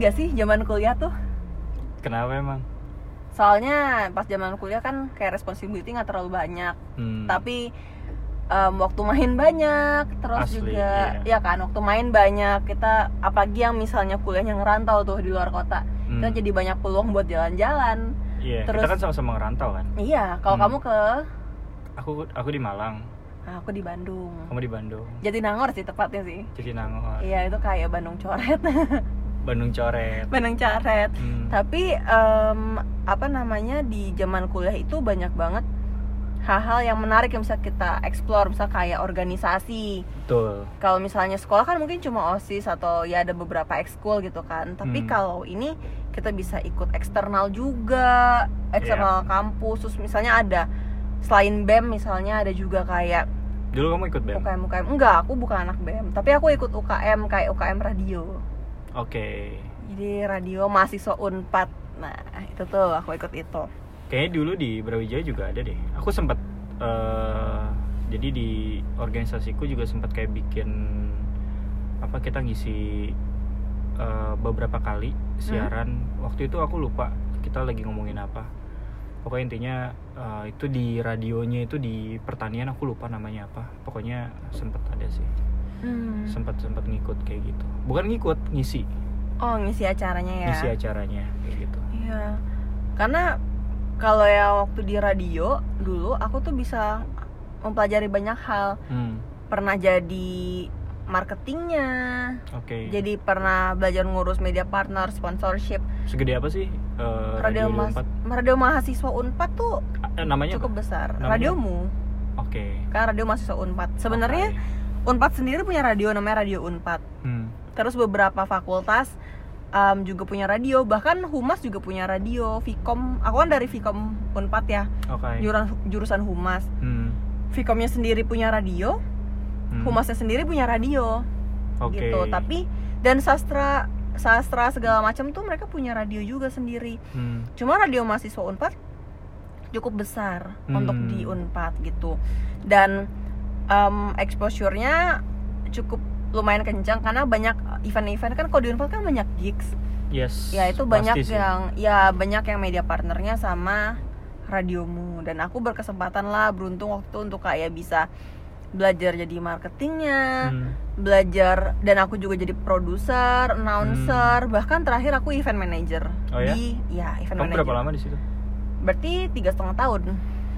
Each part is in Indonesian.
gak sih zaman kuliah tuh kenapa emang soalnya pas zaman kuliah kan kayak responsibility nggak terlalu banyak Hmm. tapi em, waktu main banyak terus Asli, juga iya. ya kan waktu main banyak kita apalagi yang misalnya kuliahnya ngerantau tuh di luar kota Hmm. kita jadi banyak peluang buat jalan-jalan Iya, terus- kita kan sama-sama ngerantau kan. iya kalau Hmm. kamu ke Aku aku di Malang, ah, aku di Bandung kamu di Bandung. Jatinangor sih tepatnya sih Jatinangor, iya itu kayak Bandung coret Bandung coret. Bandung coret Hmm. tapi em, apa namanya di zaman kuliah itu banyak banget hal-hal yang menarik yang bisa kita explore misal kayak organisasi Betul. kalau misalnya sekolah kan mungkin cuma osis atau ya ada beberapa ekskul gitu kan tapi Hmm. kalau ini kita bisa ikut eksternal juga eksternal kampus terus misalnya ada selain bem misalnya ada juga kayak Dulu kamu ikut BEM? UKM UKM enggak aku bukan anak bem tapi aku ikut UKM kayak UKM radio Oke. jadi radio mahasiswa unpad nah itu tuh aku ikut itu Kayaknya dulu di Brawijaya juga ada deh. Aku sempat eh, jadi di organisasiku juga sempat kayak bikin apa kita ngisi eh, beberapa kali siaran. Waktu itu aku lupa kita lagi ngomongin apa. Pokoknya intinya eh, itu di radionya itu di pertanian aku lupa namanya apa. Pokoknya sempat ada sih. Hmm. Sempat sempat ngikut kayak gitu. Bukan ngikut, ngisi. oh ngisi acaranya ya Ngisi acaranya kayak gitu. Iya, karena kalau ya waktu di radio dulu aku tuh bisa mempelajari banyak hal. Hmm. Pernah jadi marketingnya, Oke. jadi pernah belajar ngurus media partner, sponsorship. Segede apa sih eh, Radio, radio, mas, 24? radio mahasiswa Unpad tuh namanya cukup apa? besar. Namanya Radiomu, Oke. kan radio mahasiswa Unpad. Sebenarnya Unpad sendiri punya radio namanya Radio Unpad. Hmm. Terus beberapa fakultas um, juga punya radio, bahkan Humas juga punya radio. Vkom, aku kan dari Vkom Unpad ya. Oke. jurusan jurusan humas Hmm. Vkomnya sendiri punya radio Hmm. humasnya sendiri punya radio Oke. gitu tapi dan sastra sastra segala macam tuh mereka punya radio juga sendiri Hmm. cuma radio mahasiswa unpad cukup besar Hmm. untuk di unpad gitu dan um, exposure-nya cukup lumayan kencang karena banyak event-event kan kalau di unpad kan banyak gigs Yes. ya itu pasti banyak sih. yang ya banyak yang media partnernya sama radiomu dan aku berkesempatan lah beruntung waktu itu untuk kayak bisa belajar jadi marketingnya Hmm. belajar dan aku juga jadi produser announcer bahkan terakhir aku event manager Oh ya? di ya event Kamu manager berapa lama di situ? berarti tiga setengah tahun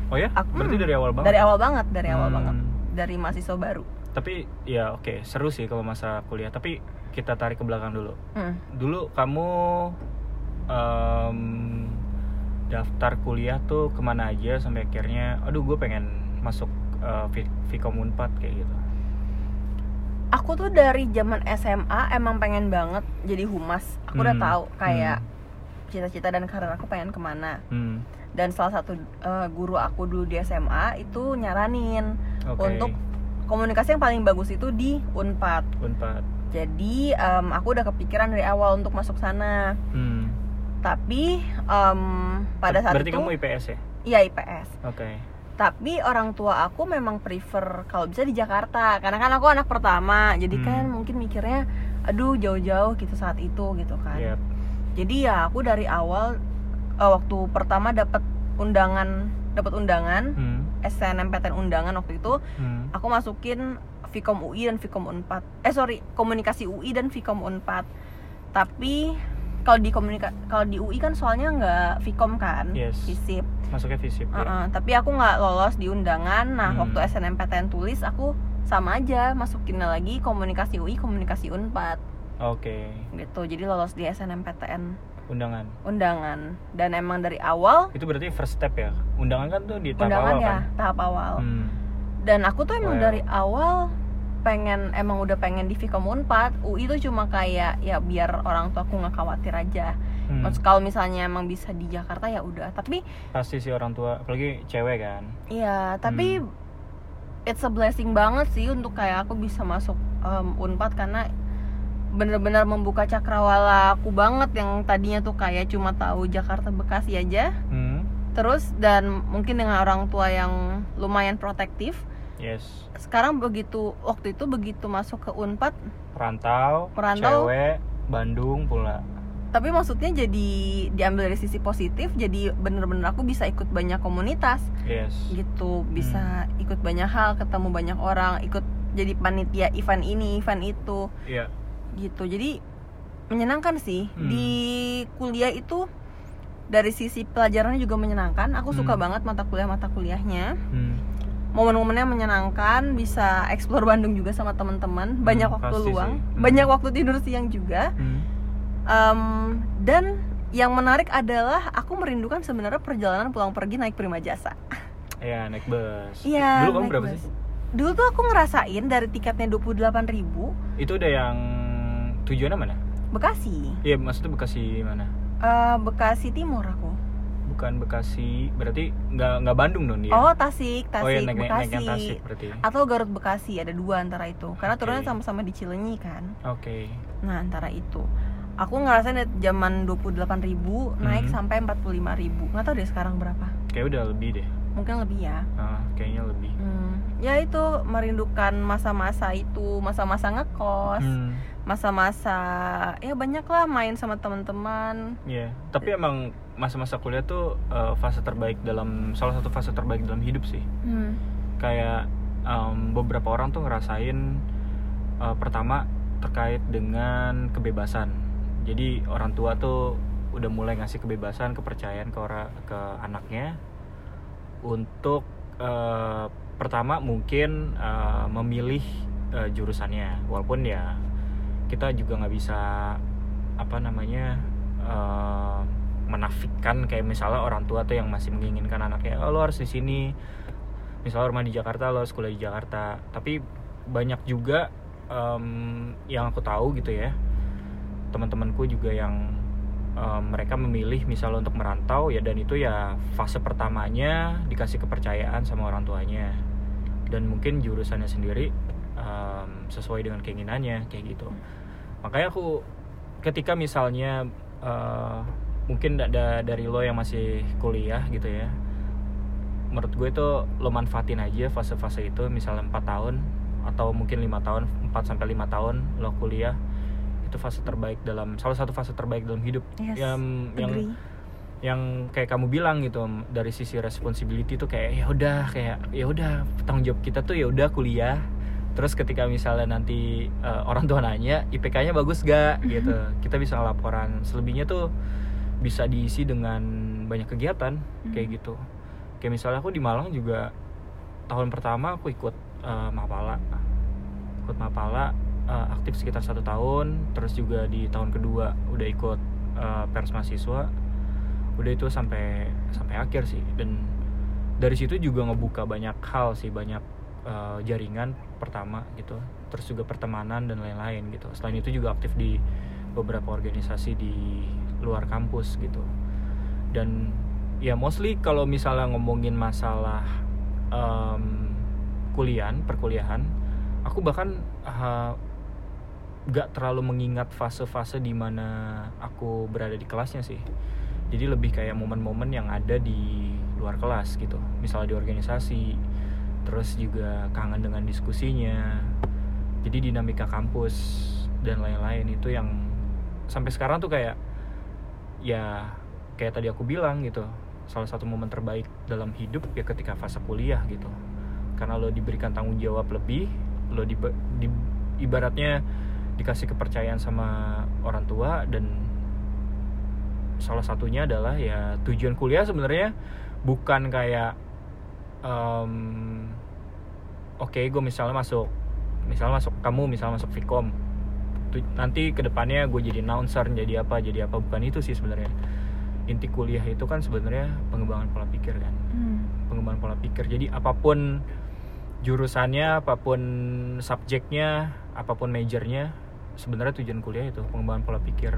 Oh ya? Aku- Berarti hmm, dari awal banget. dari awal banget dari awal Hmm. banget dari mahasiswa baru Tapi ya oke, seru sih kalau masa kuliah. Tapi kita tarik ke belakang dulu. Hmm. Dulu kamu em, daftar kuliah tuh ke mana aja sampai akhirnya, aduh gue pengen masuk eh, Vi- Vkom Unpad kayak gitu. aku tuh dari zaman SMA emang pengen banget jadi humas aku udah Hmm. tahu kayak cita-cita dan karir aku pengen ke mana Hmm. dan salah satu eh, guru aku dulu di SMA itu nyaranin Oke. untuk komunikasi yang paling bagus itu di Unpad Unpad. jadi em, aku udah kepikiran dari awal untuk masuk sana Hmm. tapi em, pada saat Berarti itu kamu IPS ya? iya IPS Oke. tapi orang tua aku memang prefer kalau bisa di Jakarta karena kan aku anak pertama jadi Hmm. kan mungkin mikirnya aduh jauh-jauh gitu saat itu gitu kan Yap. jadi ya aku dari awal eh, waktu pertama dapat undangan dapat undangan Hmm. SNMPTN undangan waktu itu Hmm. aku masukin Vkom UI dan Vkom Unpad eh sorry komunikasi UI dan Vkom Unpad tapi kalau di komunika kalau di UI kan soalnya nggak Vkom kan Yes. Visip Masuknya fisip ya? Uh-uh, tapi aku nggak lolos di undangan nah Hmm. waktu SNMPTN tulis aku sama aja masukinnya lagi komunikasi UI komunikasi Unpad Oke. gitu jadi lolos di SNMPTN Undangan. undangan dan emang dari awal Itu berarti first step ya? Undangan kan tuh di tahap undangan awal ya kan? tahap awal Hmm. dan aku tuh emang Wow. dari awal pengen emang udah pengen di Vkom Unpad UI itu cuma kayak ya biar orang tua aku nggak khawatir aja Hmm. Maksud kalau misalnya emang bisa di Jakarta ya udah tapi Pasti sih orang tua, apalagi cewek kan. Iya, tapi Hmm. it's a blessing banget sih untuk kayak aku bisa masuk um, Unpad karena bener-bener membuka cakrawala aku banget yang tadinya tuh kayak cuma tahu Jakarta Bekasi aja. Hmm. Terus dan mungkin dengan orang tua yang lumayan protektif. Yes. Sekarang begitu waktu itu begitu masuk ke Unpad Perantau, Perantau, cewek, Bandung pula tapi maksudnya jadi diambil dari sisi positif jadi bener-bener aku bisa ikut banyak komunitas yes gitu Hmm. bisa ikut banyak hal ketemu banyak orang ikut jadi panitia event ini event itu Iya gitu jadi menyenangkan sih Hmm. di kuliah itu dari sisi pelajarannya juga menyenangkan aku suka Hmm. banget mata kuliah mata kuliahnya Hmm. momen-momennya menyenangkan bisa explore Bandung juga sama teman-teman banyak Hmm, waktu luang sih. Hmm. banyak waktu tidur siang juga Hmm. Em, dan yang menarik adalah aku merindukan sebenarnya perjalanan pulang pergi naik prima jasa Iya naik bus Iya, Dulu kamu berapa bus. sih? dulu tuh aku ngerasain dari tiketnya 28.000 ribu Itu udah yang tujuannya mana? Bekasi. Iya maksudnya Bekasi mana? Eh, Bekasi Timur aku. Bukan Bekasi Berarti nggak nggak Bandung dong dia? Oh Tasik Tasik Oh iya naik, naik, Bekasi. Naik yang Tasik berarti. Atau Garut Bekasi ada dua antara itu. Karena Oke. turunnya sama-sama di Cilenyi kan. Oke. Nah antara itu. Aku ngerasain dari zaman 28.000 ribu naik Hmm. sampai 45.000 ribu. Nggak tahu deh sekarang berapa. Kayak udah lebih deh. Mungkin lebih ya. Ah, Kayaknya lebih. Hmm, ya itu merindukan masa-masa itu masa-masa ngekos. Hmm, masa-masa ya banyak lah main sama teman-teman. Iya Tapi emang masa-masa kuliah tuh eh, fase terbaik dalam Salah satu fase terbaik dalam hidup sih. Hmm. kayak em, beberapa orang tuh ngerasain eh, pertama terkait dengan kebebasan. Jadi orang tua tuh udah mulai ngasih kebebasan kepercayaan ke orang ke anaknya untuk eh, pertama mungkin eh, memilih eh, jurusannya. Walaupun ya kita juga nggak bisa apa namanya eh, menafikan kayak misalnya orang tua tuh yang masih menginginkan anaknya oh, lo harus di sini. Misalnya rumah di Jakarta lo harus kuliah di Jakarta. Tapi banyak juga em, yang aku tahu gitu ya teman-temanku juga yang em, mereka memilih misalnya untuk merantau ya dan itu ya fase pertamanya dikasih kepercayaan sama orang tuanya. Dan mungkin jurusannya sendiri em, sesuai dengan keinginannya kayak gitu makanya aku ketika misalnya eh, mungkin da- da- dari lo yang masih kuliah gitu ya menurut gue itu lo manfaatin aja fase-fase itu misalnya empat tahun atau mungkin lima tahun 4 sampai lima tahun lo kuliah itu fase terbaik dalam salah satu fase terbaik dalam hidup. Yes, yang yang yang kayak kamu bilang gitu dari sisi responsibility tuh kayak ya udah kayak ya udah tanggung jawab kita tuh ya udah kuliah terus ketika misalnya nanti eh, orang tua nanya IPK-nya bagus gak gitu. Kita bisa laporan. Selebihnya tuh bisa diisi dengan banyak kegiatan kayak Hmm. gitu. Kayak misalnya aku di Malang juga tahun pertama aku ikut eh, Mapala. Ikut Mapala eh, aktif sekitar satu tahun. Terus juga di tahun kedua udah ikut eh, pers mahasiswa. Udah itu sampai sampai akhir sih. Dan dari situ juga ngebuka banyak hal sih banyak eh, jaringan pertama gitu terus juga pertemanan dan lain-lain gitu. Selain itu juga aktif di beberapa organisasi di luar kampus gitu. Dan ya mostly kalau misalnya ngomongin masalah em, kuliahan perkuliahan aku bahkan eh, gak terlalu mengingat fase-fase di mana aku berada di kelasnya sih. Jadi lebih kayak momen-momen yang ada di luar kelas gitu. Misalnya di organisasi terus juga kangen dengan diskusinya. Jadi dinamika kampus dan lain-lain itu yang sampai sekarang tuh kayak ya kayak tadi aku bilang gitu salah satu momen terbaik dalam hidup ya ketika fase kuliah gitu. Karena lo diberikan tanggung jawab lebih lo di, di- ibaratnya dikasih kepercayaan sama orang tua dan salah satunya adalah ya tujuan kuliah sebenarnya bukan kayak em, oke gue misalnya masuk misalnya masuk kamu misalnya masuk Vkom Tu- nanti ke depannya gue jadi announcer jadi apa jadi apa. Bukan itu sih sebenarnya. Inti kuliah itu kan sebenarnya pengembangan pola pikir kan. Hmm. pengembangan pola pikir. Jadi apa pun jurusannya apa pun subjeknya apa pun majornya sebenarnya tujuan kuliah itu pengembangan pola pikir.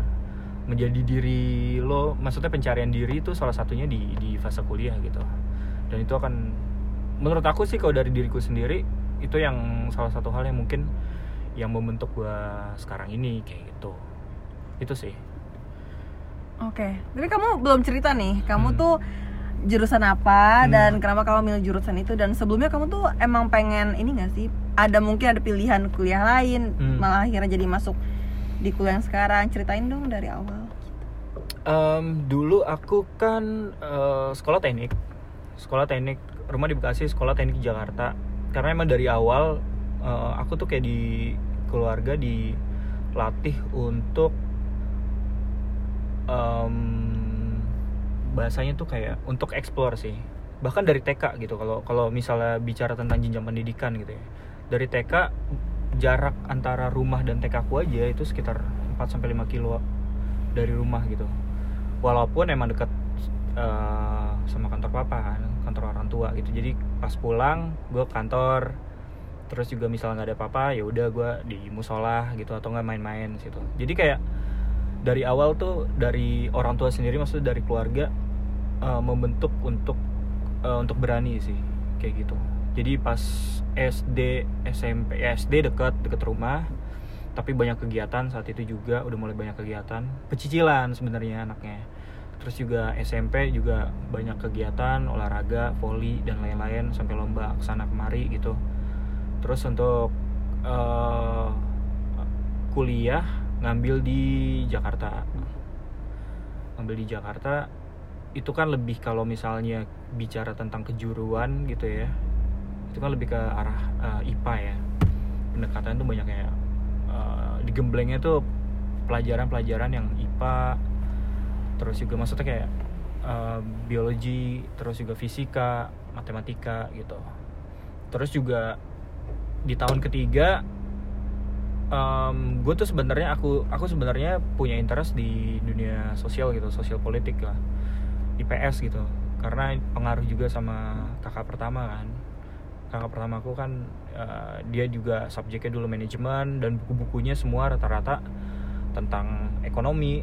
Menjadi diri lo maksudnya pencarian diri itu salah satunya di di fase kuliah gitu. Dan itu akan menurut aku sih kalau dari diriku sendiri itu yang salah satu hal yang mungkin yang membentuk gua sekarang ini kayak gitu itu sih Oke, tapi kamu belum cerita nih, kamu Hmm. tuh jurusan apa Hmm. dan kenapa kamu milih jurusan itu dan sebelumnya kamu tuh emang pengen ini gak sih? Ada mungkin ada pilihan kuliah lain, Hmm. malah akhirnya jadi masuk di kuliah yang sekarang ceritain dong dari awal Em, dulu aku kan eh, sekolah teknik, sekolah teknik rumah di Bekasi, sekolah teknik Jakarta. Karena emang dari awal eh, aku tuh kayak di keluarga dilatih untuk em, bahasanya tuh kayak untuk explore sih. Bahkan dari TK gitu. Kalau kalau misalnya bicara tentang jenjang pendidikan gitu ya. Dari TK jarak antara rumah dan TK aku aja itu sekitar 4 sampai 5 kilo dari rumah gitu walaupun emang dekat eh, sama kantor papa kan kantor orang tua gitu. Jadi pas pulang gue kantor. Terus juga misalnya nggak ada apa-apa ya udah gue di musola gitu atau nggak main-main situ. Jadi kayak dari awal tuh dari orang tua sendiri maksudnya dari keluarga eh, membentuk untuk eh, untuk berani sih kayak gitu. Jadi pas SD SMP ya SD dekat dekat rumah tapi banyak kegiatan saat itu juga udah mulai banyak kegiatan. Pecicilan sebenarnya anaknya terus juga SMP juga banyak kegiatan olahraga volley dan lain-lain sampai lomba ke sana kemari gitu. Terus untuk eh, kuliah ngambil di Jakarta. Ngambil di Jakarta itu kan lebih kalau misalnya bicara tentang kejuruan gitu ya itu kan lebih ke arah eh, IPA ya. Pendekatan tuh banyak kayak eh, di gemblengnya tuh pelajaran-pelajaran yang IPA terus juga maksudnya kayak eh, biologi terus juga fisika matematika gitu. Terus juga di tahun ketiga gue tuh sebenarnya aku aku sebenarnya punya interest di dunia sosial gitu sosial politik lah. IPS gitu. Karena pengaruh juga sama kakak pertama kan. Kakak pertama aku kan eh, dia juga subjeknya dulu manajemen dan buku-bukunya semua rata-rata tentang ekonomi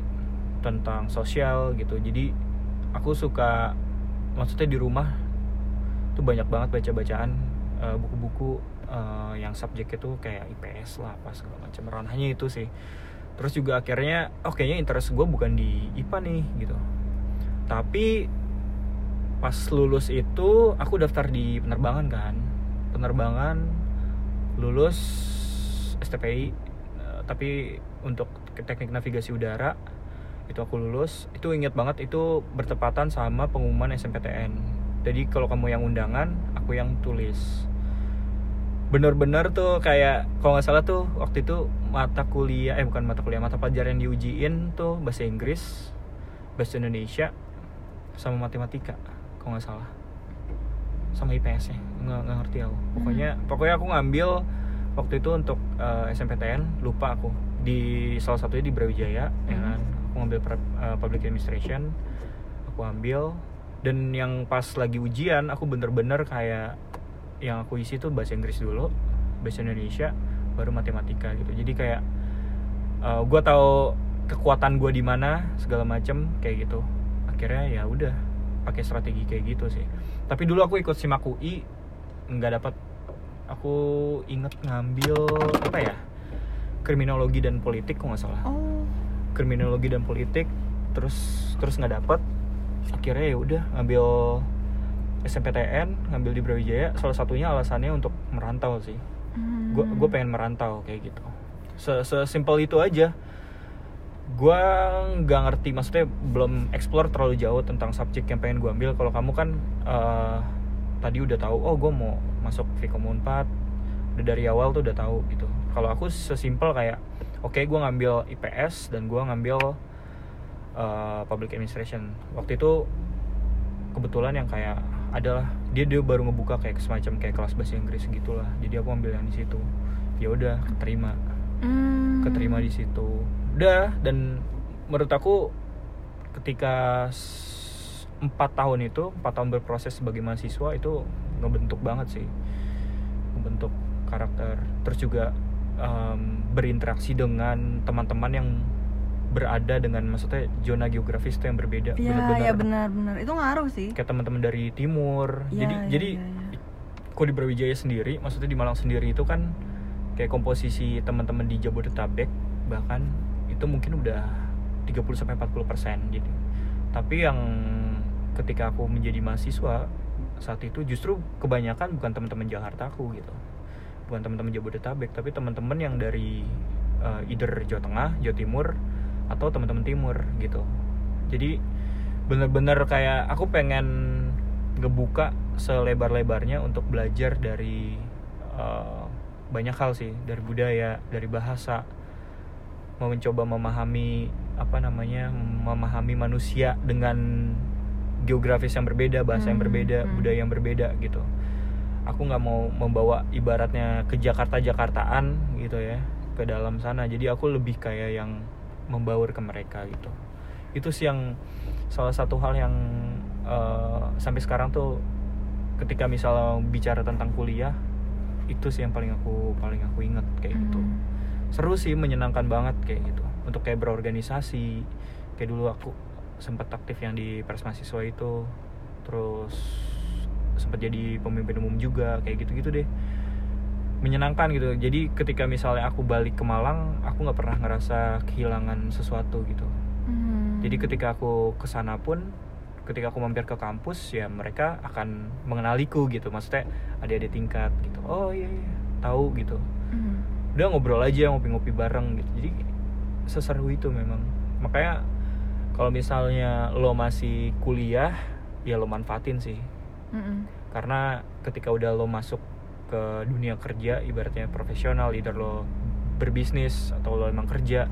tentang sosial gitu. Jadi aku suka maksudnya di rumah tuh banyak banget baca-bacaan eh, buku-buku eh, yang subjeknya tuh kayak IPS lah apa segala macam. Ranahnya itu sih. Terus juga akhirnya oh kayaknya interest gue bukan di IPA nih gitu. Tapi pas lulus itu aku daftar di penerbangan kan. Penerbangan lulus STPI eh, tapi untuk teknik navigasi udara itu aku lulus. Itu inget banget itu bertepatan sama pengumuman SMPTN jadi kalau kamu yang undangan aku yang tulis. Bener-bener tuh kayak kalau nggak salah tuh waktu itu mata kuliah eh bukan mata kuliah mata pelajaran yang diujiin tuh bahasa Inggris bahasa Indonesia sama matematika kalau nggak salah. Sama IPS nya nggak nggak ngerti aku. Pokoknya pokoknya aku ngambil waktu itu untuk eh, SMPTN lupa aku. Di salah satunya di Brawijaya ya Hmm. kan aku ngambil eh, Public Administration aku ambil. Dan yang pas lagi ujian aku bener-bener kayak yang aku isi tuh bahasa Inggris dulu bahasa Indonesia baru matematika gitu. Jadi kayak gue tahu kekuatan gue di mana segala macem kayak gitu. Akhirnya ya udah pakai strategi kayak gitu sih. Tapi dulu aku ikut simak UI nggak dapat aku inget ngambil apa ya? Kriminologi dan politik kok nggak salah. Oh kriminologi dan politik terus terus nggak dapet. Akhirnya ya udah ngambil SMPTN ngambil di Brawijaya. Salah satunya alasannya untuk merantau sih. Hmm. gue gue pengen merantau kayak gitu. Se sesimpel itu aja. Gue nggak ngerti maksudnya belum explore terlalu jauh tentang subjek yang pengen gue ambil. Kalau kamu kan eh, tadi udah tahu oh gue mau masuk Vkom 4 udah dari awal tuh udah tahu gitu. Kalau aku sesimpel kayak oke gue ngambil IPS dan gue ngambil eh, Public Administration. Waktu itu kebetulan yang kayak adalah dia dia baru ngebuka kayak semacam kayak kelas bahasa Inggris gitulah. Jadi aku ambil yang di situ. Ya udah keterima. Hmm. keterima di situ. Udah dan menurut aku ketika empat tahun itu empat tahun berproses sebagai mahasiswa itu ngebentuk banget sih. Ngebentuk karakter. Terus juga em, berinteraksi dengan teman-teman yang berada dengan maksudnya zona geografis itu yang berbeda Iya, bener-bener ya benar-benar. Itu ngaruh sih. kayak teman-teman dari timur Iya, jadi iya, jadi iya, iya. kok di Brawijaya sendiri maksudnya di Malang sendiri itu kan kayak komposisi teman-teman di Jabodetabek bahkan itu mungkin udah 30 sampai 40 persen gitu tapi yang ketika aku menjadi mahasiswa saat itu justru kebanyakan bukan teman-teman Jakarta aku gitu bukan teman-teman Jabodetabek tapi teman-teman yang dari uh, either Jawa Tengah Jawa Timur atau teman-teman Timur gitu. Jadi bener-bener kayak aku pengen ngebuka selebar-lebarnya untuk belajar dari uh, banyak hal sih. Dari budaya dari bahasa. Mau mencoba memahami apa namanya memahami manusia dengan geografis yang berbeda bahasa yang Hmm, berbeda hmm. budaya yang berbeda gitu aku nggak mau membawa ibaratnya ke Jakarta Jakartaan gitu ya ke dalam sana. Jadi aku lebih kayak yang membaur ke mereka gitu. Itu sih yang salah satu hal yang eh, sampai sekarang tuh ketika misalnya bicara tentang kuliah itu sih yang paling aku paling aku inget kayak gitu. Hmm. seru sih menyenangkan banget kayak gitu. Untuk kayak berorganisasi kayak dulu aku sempat aktif yang di pers mahasiswa itu. Terus sempat jadi pemimpin umum juga kayak gitu gitu deh. Menyenangkan gitu. Jadi ketika misalnya aku balik ke Malang aku nggak pernah ngerasa kehilangan sesuatu gitu. Hmm. jadi ketika aku ke sana pun ketika aku mampir ke kampus ya mereka akan mengenaliku gitu. Maksudnya ada ada tingkat gitu. Oh iya iya tahu gitu. Hmm. udah ngobrol aja ngopi-ngopi bareng gitu. Jadi seseru itu memang. Makanya kalau misalnya lo masih kuliah ya lo manfaatin sih Mm-mm. karena ketika udah lo masuk ke dunia kerja ibaratnya profesional either lo berbisnis atau lo emang kerja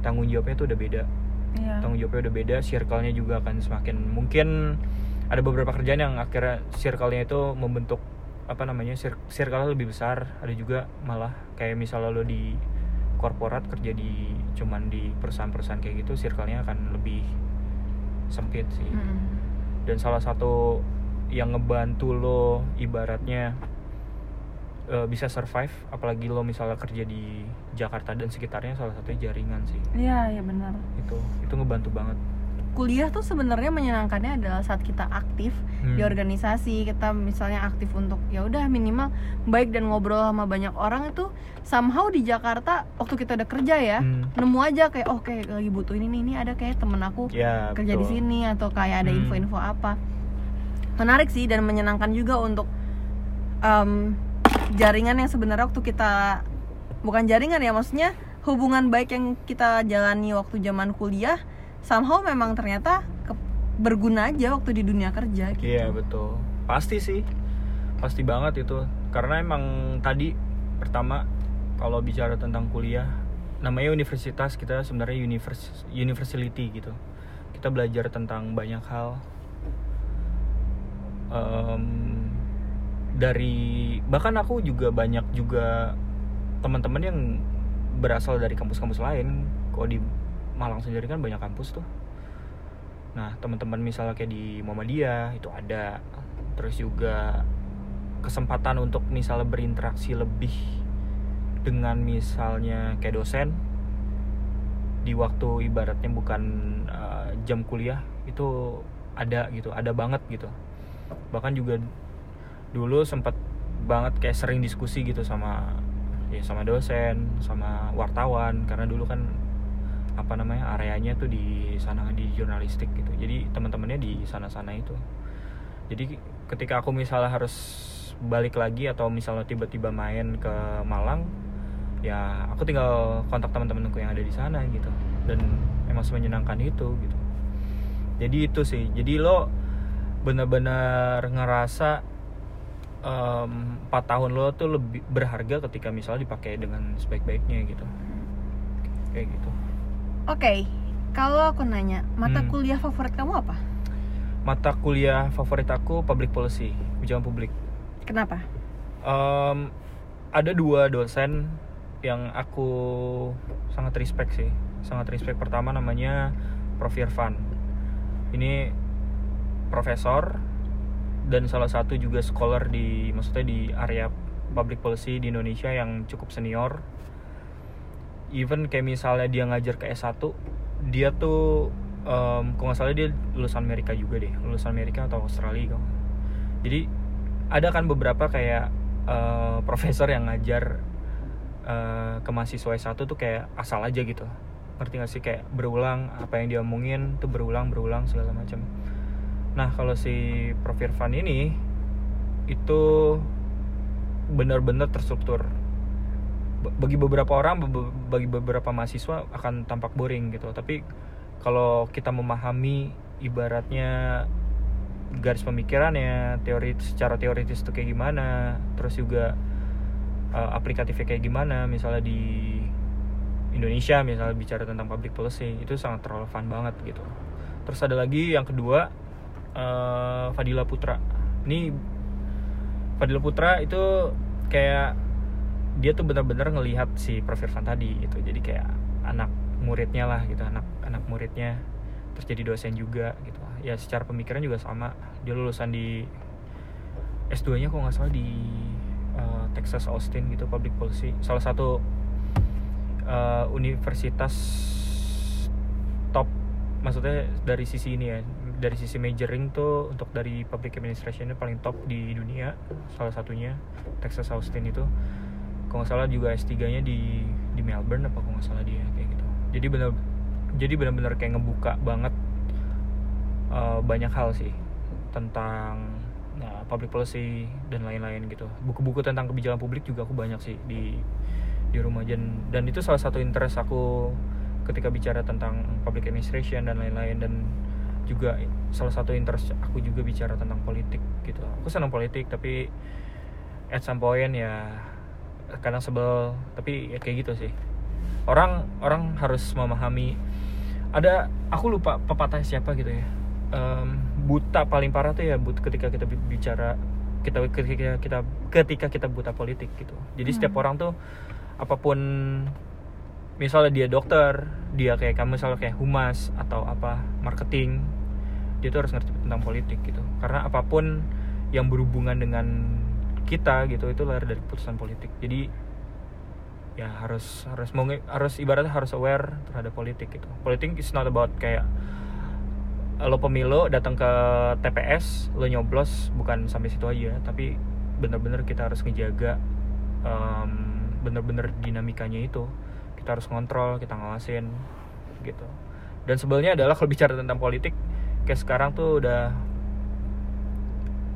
tanggung jawabnya tuh udah beda Iya. tanggung jawabnya udah beda circle-nya juga akan semakin mungkin ada beberapa kerjaan yang akhirnya circle-nya itu membentuk apa namanya cir- circle lebih besar ada juga malah kayak misalnya lo di korporat kerja di cuman di perusahaan-perusahaan kayak gitu circle-nya akan lebih sempit sih Mm-mm. dan salah satu yang ngebantu lo ibaratnya eh, bisa survive apalagi lo misalnya kerja di Jakarta dan sekitarnya salah satunya jaringan sih Iya, iya benar. itu itu ngebantu banget Kuliah tuh sebenarnya menyenangkannya adalah saat kita aktif Hmm. di organisasi, kita misalnya aktif untuk ya udah minimal baik dan ngobrol sama banyak orang itu somehow di Jakarta waktu kita udah kerja ya, Hmm. nemu aja kayak oh kayak lagi butuh ini nih, ini ada kayak temen aku ya kerja di betul. sini atau kayak ada Hmm. info-info apa. Menarik sih dan menyenangkan juga untuk em, jaringan yang sebenarnya waktu kita bukan jaringan ya maksudnya hubungan baik yang kita jalani waktu zaman kuliah somehow memang ternyata ke- berguna aja waktu di dunia kerja gitu. Iya betul. Pasti sih, pasti banget itu. Karena emang tadi pertama kalau bicara tentang kuliah, namanya universitas kita sebenarnya univers university gitu. Kita belajar tentang banyak hal. Em, dari bahkan aku juga banyak juga teman-teman yang berasal dari kampus-kampus lain. Kalau di Malang sendiri kan banyak kampus tuh. Nah, teman-teman misalnya kayak di Muhammadiyah itu ada. Terus juga kesempatan untuk misalnya berinteraksi lebih dengan misalnya kayak dosen di waktu ibaratnya bukan uh, jam kuliah itu ada gitu, ada banget gitu. Bahkan juga dulu sempat banget kayak sering diskusi gitu sama ya sama dosen, sama wartawan. Karena dulu kan apa namanya areanya tuh di sana di jurnalistik gitu. Jadi teman-temannya di sana-sana itu. Jadi ketika aku misalnya harus balik lagi atau misalnya tiba-tiba main ke Malang ya aku tinggal kontak teman-temanku yang ada di sana gitu. Dan emang semenyenangkan itu gitu. Jadi itu sih. Jadi lo bener-bener ngerasa em, empat tahun lo tuh lebih berharga ketika misalnya dipakai dengan sebaik-baiknya gitu kayak gitu Oke, kalau aku nanya, mata Hmm. kuliah favorit kamu apa? mata kuliah favorit aku public policy kebijakan publik Kenapa? Em, ada dua dosen yang aku sangat respect sih sangat respect pertama namanya Prof Irfan ini profesor dan salah satu juga scholar di maksudnya di area public policy di Indonesia yang cukup senior. Even kayak misalnya dia ngajar ke S1 dia tuh em, kalau nggak salah dia lulusan Amerika juga deh lulusan Amerika atau Australia kalau jadi ada kan beberapa kayak eh, profesor yang ngajar eh, ke mahasiswa S1 tuh kayak asal aja gitu. Ngerti gak sih? Kayak berulang apa yang dia omongin tuh berulang berulang segala macam nah kalau si Prof. Irfan ini itu benar-benar terstruktur. Bagi beberapa orang bagi beberapa mahasiswa akan tampak boring gitu. Tapi kalau kita memahami ibaratnya garis pemikirannya teori secara teoritis itu kayak gimana terus juga uh, aplikatifnya kayak gimana misalnya di Indonesia misalnya bicara tentang public policy itu sangat relevan banget gitu. Terus ada lagi yang kedua uh, Fadila Putra. Ini Fadila Putra itu kayak dia tuh benar-benar ngelihat si Prof. Irfan tadi gitu. Jadi kayak anak muridnya lah gitu anak anak muridnya. Terus jadi dosen juga gitu. Ya secara pemikiran juga sama. Dia lulusan di S2 nya kok nggak salah di uh, Texas Austin gitu public policy. Salah satu uh, universitas top maksudnya dari sisi ini ya dari sisi majoring tuh untuk dari public administration paling top di dunia salah satunya Texas Austin itu. Kalau nggak salah juga S3 nya di di Melbourne apa kalau nggak salah dia kayak gitu. Jadi benar jadi benar-benar kayak ngebuka banget uh, banyak hal sih tentang nah, public policy dan lain-lain gitu. Buku-buku tentang kebijakan publik juga aku banyak sih di di rumah. Dan dan itu salah satu interest aku ketika bicara tentang public administration dan lain-lain. Dan juga salah satu interest aku juga bicara tentang politik gitu. Aku senang politik tapi at some point ya kadang sebel. Tapi ya kayak gitu sih. Orang orang harus memahami. Ada aku lupa pepatah siapa gitu ya. Um, buta paling parah tuh ya but ketika kita bicara kita ketika kita ketika kita buta politik gitu. Jadi setiap Hmm. orang tuh apa pun misalnya dia dokter dia kayak kamu misalnya kayak humas atau apa marketing dia tuh harus ngerti tentang politik gitu. Karena apa pun yang berhubungan dengan kita gitu itu lahir dari putusan politik. Jadi ya harus harus mau harus ibaratnya harus aware terhadap politik gitu. Politik is not about kayak lo pemilu datang ke TPS lo nyoblos bukan sampai situ aja. Tapi bener-bener kita harus ngejaga em, bener-bener dinamikanya itu kita harus ngontrol kita ngawasin gitu. Dan sebelnya adalah kalau bicara tentang politik kayak sekarang tuh udah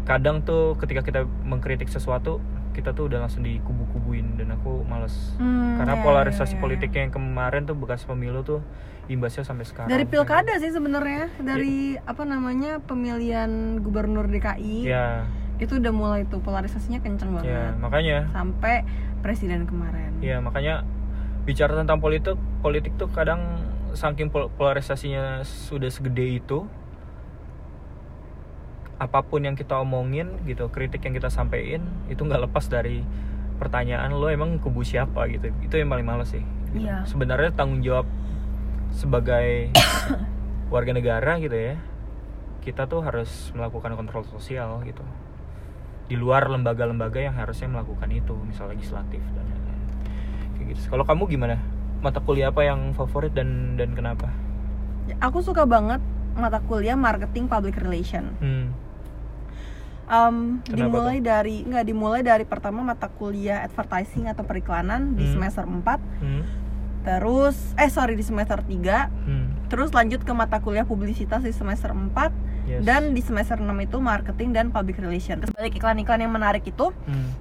kadang tuh ketika kita mengkritik sesuatu kita tuh udah langsung dikubu-kubuin dan aku males. Hmm, karena ya, polarisasi ya, ya. politiknya yang kemarin tuh bekas pemilu tuh imbasnya sampai sekarang. Dari pilkada sih sebenarnya. Dari apa namanya pemilihan gubernur DKI ya itu udah mulai tuh polarisasinya kenceng banget. ya makanya. Sampai presiden kemarin. Ya makanya bicara tentang politik politik tuh kadang saking pol- polarisasinya sudah segede itu apa pun yang kita omongin gitu kritik yang kita sampein itu nggak lepas dari pertanyaan lo emang kubu siapa gitu itu yang paling males sih gitu. Iya. sebenarnya tanggung jawab sebagai warga negara gitu ya kita tuh harus melakukan kontrol sosial gitu di luar lembaga-lembaga yang harusnya melakukan itu misal legislatif dan lain-lain kayak gitu kalau kamu gimana mata kuliah apa yang favorit dan dan kenapa aku suka banget mata kuliah marketing public relation hmm. Kenapa dimulai dari nggak dimulai dari pertama mata kuliah advertising atau periklanan di Hmm. semester 4 Hmm. terus eh sorry di semester 3 Hmm. terus lanjut ke mata kuliah publisitas di semester 4 Yes. dan di semester 6 itu marketing dan public relation terus balik iklan-iklan yang menarik itu Hmm.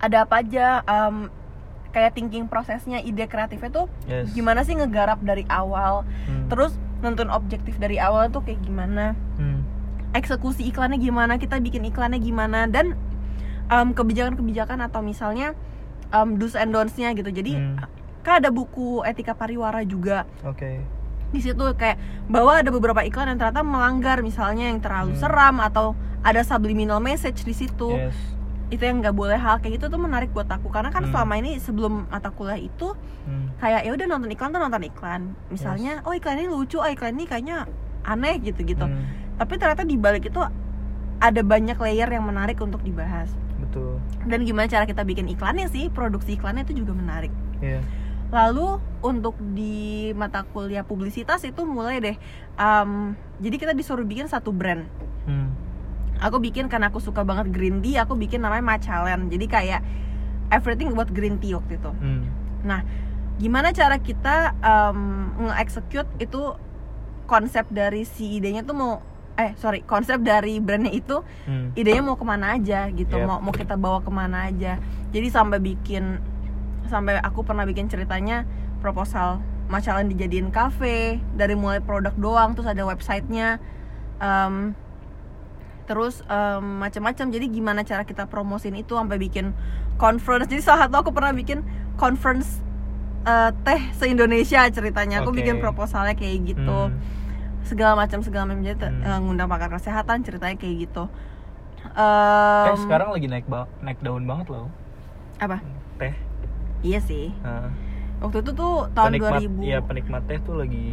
ada apa aja em, kayak thinking prosesnya ide kreatifnya tuh Yes. gimana sih ngegarap dari awal Hmm. terus nonton objektif dari awal tuh kayak gimana Hmm. eksekusi iklannya gimana kita bikin iklannya gimana dan em, kebijakan-kebijakan atau misalnya em, do's and don'ts-nya gitu jadi Hmm. kan ada buku etika pariwara juga Oke. di situ kayak bahwa ada beberapa iklan yang ternyata melanggar misalnya yang terlalu Hmm. seram atau ada subliminal message di situ Yes. Itu yang nggak boleh hal kayak gitu tuh menarik buat aku karena kan Hmm. selama ini sebelum mata kuliah itu Hmm. kayak ya udah nonton iklan tuh nonton iklan misalnya oh iklan ini lucu oh iklan ini kayaknya aneh gitu gitu Hmm. tapi ternyata di balik itu ada banyak layer yang menarik untuk dibahas Betul. dan gimana cara kita bikin iklannya sih produksi iklannya itu juga menarik Iya. lalu untuk di mata kuliah publisitas itu mulai deh em, jadi kita disuruh bikin satu brand Hmm. Aku bikin karena aku suka banget green tea aku bikin namanya Macalen jadi kayak everything about green tea waktu itu Hmm. nah gimana cara kita em, nge-execute itu konsep dari si idenya tuh mau eh sorry konsep dari brandnya itu Hmm. idenya mau ke mana aja gitu Yep. mau mau kita bawa ke mana aja jadi sampai bikin sampai aku pernah bikin ceritanya proposal macalan dijadiin cafe dari mulai produk doang terus ada websitenya Em, terus em, macam-macam jadi gimana cara kita promosin itu sampai bikin conference jadi salah satu aku pernah bikin conference eh, teh se Indonesia ceritanya aku Oke. bikin proposalnya kayak gitu Hmm. segala macam segala macam jadi Hmm. eh, ngundang pakar kesehatan ceritanya kayak gitu Teh Em, sekarang lagi naik ba- naik daun banget loh. apa Teh. iya sih Nah, waktu itu tuh tahun penikmat, 2000 Iya, penikmat teh tuh lagi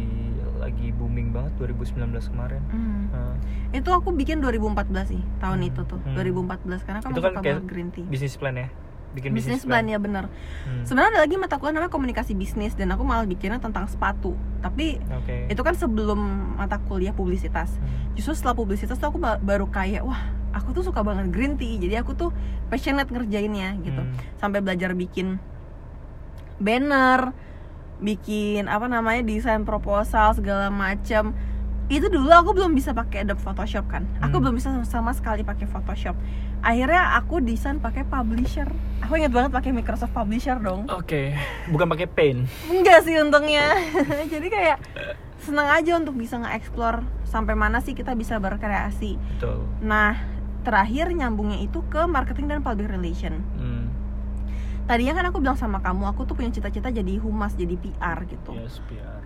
lagi booming banget 2019 kemarin. Hmm. Nah, itu aku bikin 2014 sih tahun Hmm. itu tuh Hmm. 2014 karena kan itu aku kan suka kayak banget green tea bisnis plan ya. Bikin bisnis plan ya bener Hmm. sebenarnya ada lagi mata kuliah namanya komunikasi bisnis dan aku malah bikinnya tentang sepatu tapi Oke. itu kan sebelum mata kuliah publisitas Hmm. justru setelah publisitas tuh aku ba- baru kayak wah aku tuh suka banget green tea jadi aku tuh passionate ngerjainnya gitu Hmm. sampai belajar bikin banner bikin apa namanya desain proposal segala macam itu dulu aku belum bisa pakai Adobe Photoshop kan? Aku Hmm. belum bisa sama sekali pakai Photoshop. Akhirnya aku desain pakai publisher. Aku inget banget pakai Microsoft Publisher dong. Oke, bukan pakai paint. enggak sih untungnya. Jadi kayak seneng aja untuk bisa nge-explore sampai mana sih kita bisa berkreasi. Betul. nah terakhir nyambungnya itu ke marketing dan public relation. Hmm. Tadinya kan aku bilang sama kamu aku tuh punya cita-cita jadi humas jadi PR gitu Yes, PR.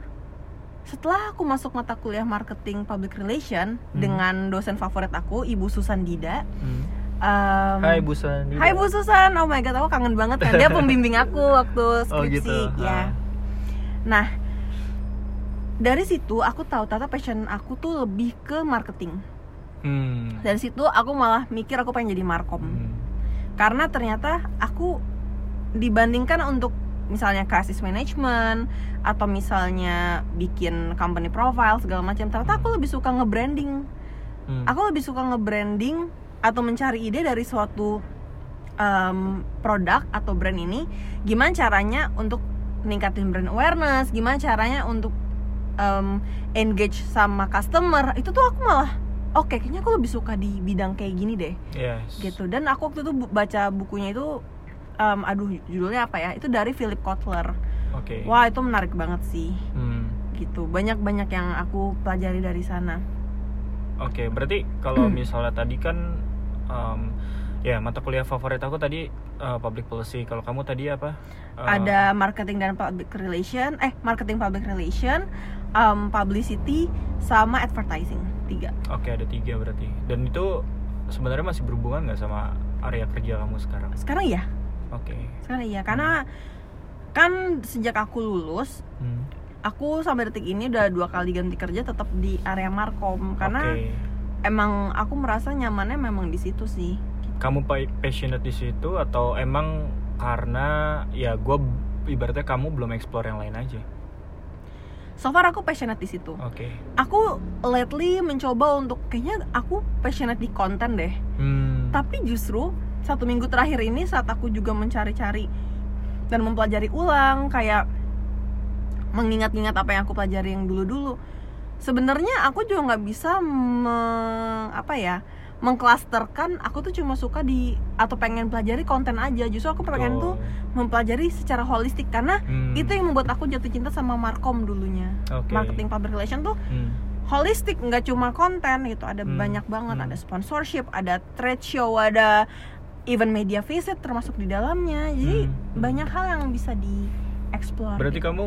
setelah aku masuk mata kuliah marketing public relation Hmm. dengan dosen favorit aku ibu Susan Dida Hmm. em, Hai Bu Sandi. Hai Bu Susan, oh my god, aku kangen banget kan dia pembimbing aku waktu Oh skripsi, gitu. ya. Ah. Nah, dari situ aku tahu tata passion aku tuh lebih ke marketing. Hmm. Dari situ aku malah mikir aku pengen jadi markom. Hmm. Karena ternyata aku dibandingkan untuk misalnya crisis management atau misalnya bikin company profile segala macam, ternyata aku lebih suka nge-branding. Hmm. Aku lebih suka nge-branding atau mencari ide dari suatu em, produk atau brand ini gimana caranya untuk ningkatin brand awareness gimana caranya untuk em, engage sama customer itu tuh aku malah oke kayaknya aku lebih suka di bidang kayak gini deh Yes. gitu dan aku waktu itu baca bukunya itu em, aduh judulnya apa ya itu dari Philip Kotler Oke. wah itu menarik banget sih Hmm. gitu banyak banyak yang aku pelajari dari sana Oke, berarti kalau Hmm. misalnya tadi kan em, ya mata kuliah favorit aku tadi eh, public policy. Kalau kamu tadi apa? Eh, ada marketing dan public relation eh marketing public relation um, publicity sama advertising tiga Oke, ada tiga berarti. Dan itu sebenarnya masih berhubungan nggak sama area kerja kamu sekarang? sekarang iya Oke. sekarang iya karena kan sejak aku lulus Hmm. aku sampai detik ini udah dua kali ganti kerja tetap di area markom karena Oke. emang aku merasa nyamannya memang di situ sih kamu pa- passionate di situ atau emang karena ya gue ibaratnya kamu belum explore yang lain aja? so far aku passionate di situ Oke. aku lately mencoba untuk kayaknya aku passionate di konten deh Hmm. Tapi justru satu minggu terakhir ini saat aku juga mencari-cari dan mempelajari ulang kayak mengingat-ingat apa yang aku pelajari yang dulu-dulu. Sebenarnya aku juga nggak bisa me- apa ya mengklasterkan aku tuh cuma suka di atau pengen pelajari konten aja justru aku pengen tuh Betul. mempelajari secara holistik karena Hmm. itu yang membuat aku jatuh cinta sama markom dulunya Oke. marketing public relation tuh Hmm. holistik nggak cuma konten gitu ada Hmm, banyak banget hmm. ada sponsorship ada trade show ada event media visit termasuk di dalamnya jadi Hmm, banyak hal yang bisa di explore Berarti gitu. kamu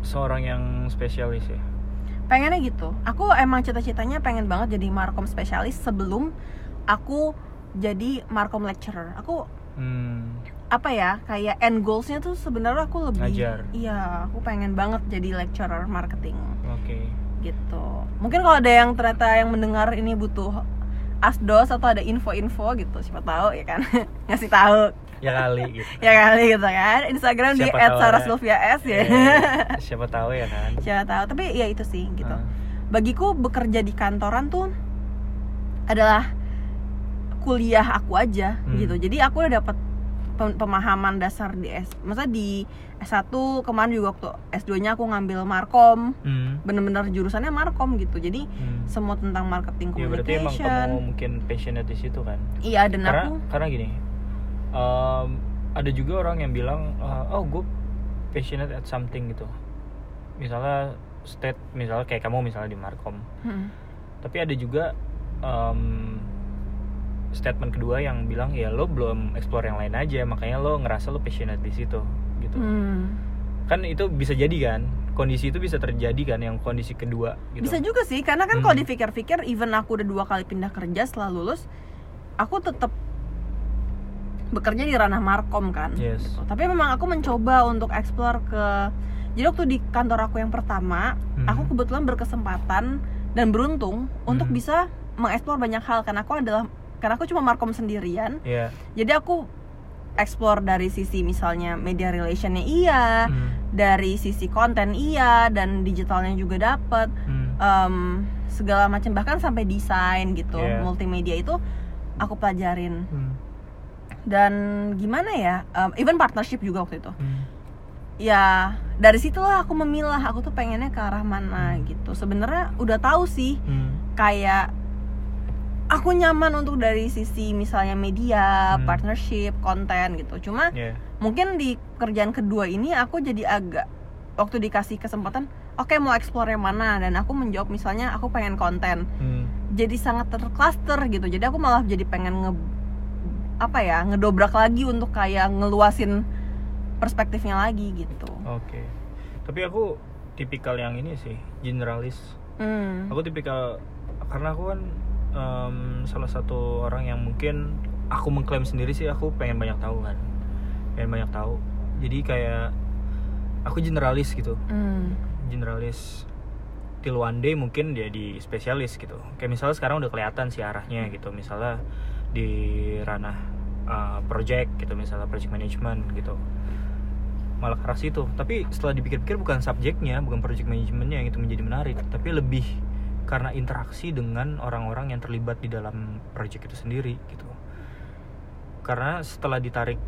seorang yang spesialis ya? pengennya gitu aku emang cita-citanya pengen banget jadi markom spesialis sebelum aku jadi markom lecturer aku Hmm. apa ya kayak end goalsnya tuh sebenarnya aku lebih Ngajar. iya aku pengen banget jadi lecturer marketing Oke. gitu mungkin kalau ada yang ternyata yang mendengar ini butuh asdos atau ada info-info gitu siapa tahu ya kan ngasih tahu Ya kali gitu. ya kali gitu kan Instagram di Siapa tahu ada. @sarasylvias ya Ya, siapa tahu ya kan. siapa tahu tapi ya itu sih gitu Ah. bagiku bekerja di kantoran tuh adalah kuliah aku aja Hmm. gitu jadi aku udah dapat pem- pemahaman dasar di S maksudnya di S1 kemarin juga waktu S2 nya aku ngambil markom Hmm. bener-bener jurusannya markom gitu jadi Hmm. semua tentang marketing Ya berarti emang communication kamu mungkin passionate di situ kan? iya dan karena aku karena gini, em, ada juga orang yang bilang eh, oh gue passionate at something gitu misalnya state misalnya kayak kamu misalnya di Markom Hmm. tapi ada juga em, statement kedua yang bilang ya lo belum explore yang lain aja makanya lo ngerasa lo passionate di situ gitu Hmm. kan itu bisa jadi kan kondisi itu bisa terjadi kan yang kondisi kedua gitu Bisa juga sih, karena kan kalau Hmm. dipikir-pikir, even aku udah dua kali pindah kerja setelah lulus, aku tetap bekerja di ranah markom kan. yes Gitu. Tapi memang aku mencoba untuk explore ke, jadi waktu di kantor aku yang pertama, Hmm. aku kebetulan berkesempatan dan beruntung untuk Hmm. bisa mengeksplor banyak hal karena aku adalah karena aku cuma markom sendirian, ya jadi aku explore dari sisi misalnya media relationnya iya, Hmm. dari sisi konten iya dan digitalnya juga dapet Hmm. em, segala macam bahkan sampai desain gitu Yeah. multimedia itu aku pelajarin Hmm. dan gimana ya em, even partnership juga waktu itu Hmm. ya dari situlah aku memilah aku tuh pengennya ke arah mana gitu sebenarnya udah tahu sih Hmm. kayak aku nyaman untuk dari sisi misalnya media Hmm. partnership konten gitu cuma Ya. mungkin di kerjaan kedua ini aku jadi agak waktu dikasih kesempatan oke mau explore yang mana dan aku menjawab misalnya aku pengen konten Hmm. jadi sangat tercluster gitu jadi aku malah jadi pengen nge apa ya ngedobrak lagi untuk kayak ngeluasin perspektifnya lagi gitu Oke. Tapi aku tipikal yang ini sih, generalis. hmm. Aku tipikal karena aku kan em, salah satu orang yang mungkin aku mengklaim sendiri sih aku pengen banyak tahu kan. Pengen banyak tahu. Jadi kayak aku generalis gitu. Hmm. Generalis till one day mungkin jadi spesialis gitu. Kayak misalnya sekarang udah kelihatan sih arahnya gitu. Misalnya di ranah uh, project gitu misalnya project management gitu malah ke arah situ tapi setelah dipikir-pikir bukan subjeknya bukan project managementnya yang itu menjadi menarik tapi lebih karena interaksi dengan orang-orang yang terlibat di dalam project itu sendiri gitu. Karena setelah ditarik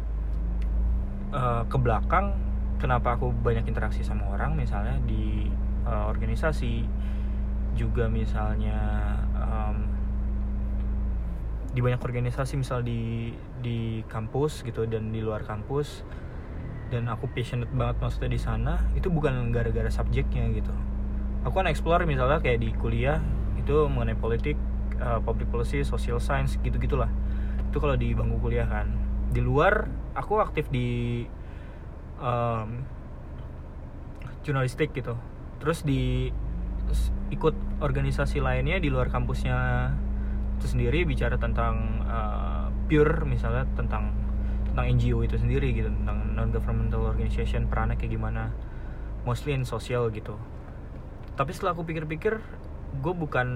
uh, ke belakang kenapa aku banyak interaksi sama orang? Misalnya di uh, organisasi juga misalnya um, di banyak organisasi misal di di kampus gitu dan di luar kampus dan aku passionate banget maksudnya di sana itu bukan gara-gara subjeknya gitu aku kan explore misalnya kayak di kuliah itu mengenai politik uh, public policy social science gitu gitulah itu kalau di bangku kuliah kan. Di luar aku aktif di um, jurnalistik gitu. Terus di ikut organisasi lainnya di luar kampusnya itu sendiri bicara tentang uh, pure misalnya tentang tentang NGO itu sendiri gitu tentang non governmental organization perannya kayak gimana. Mostly in social gitu tapi setelah aku pikir-pikir gue bukan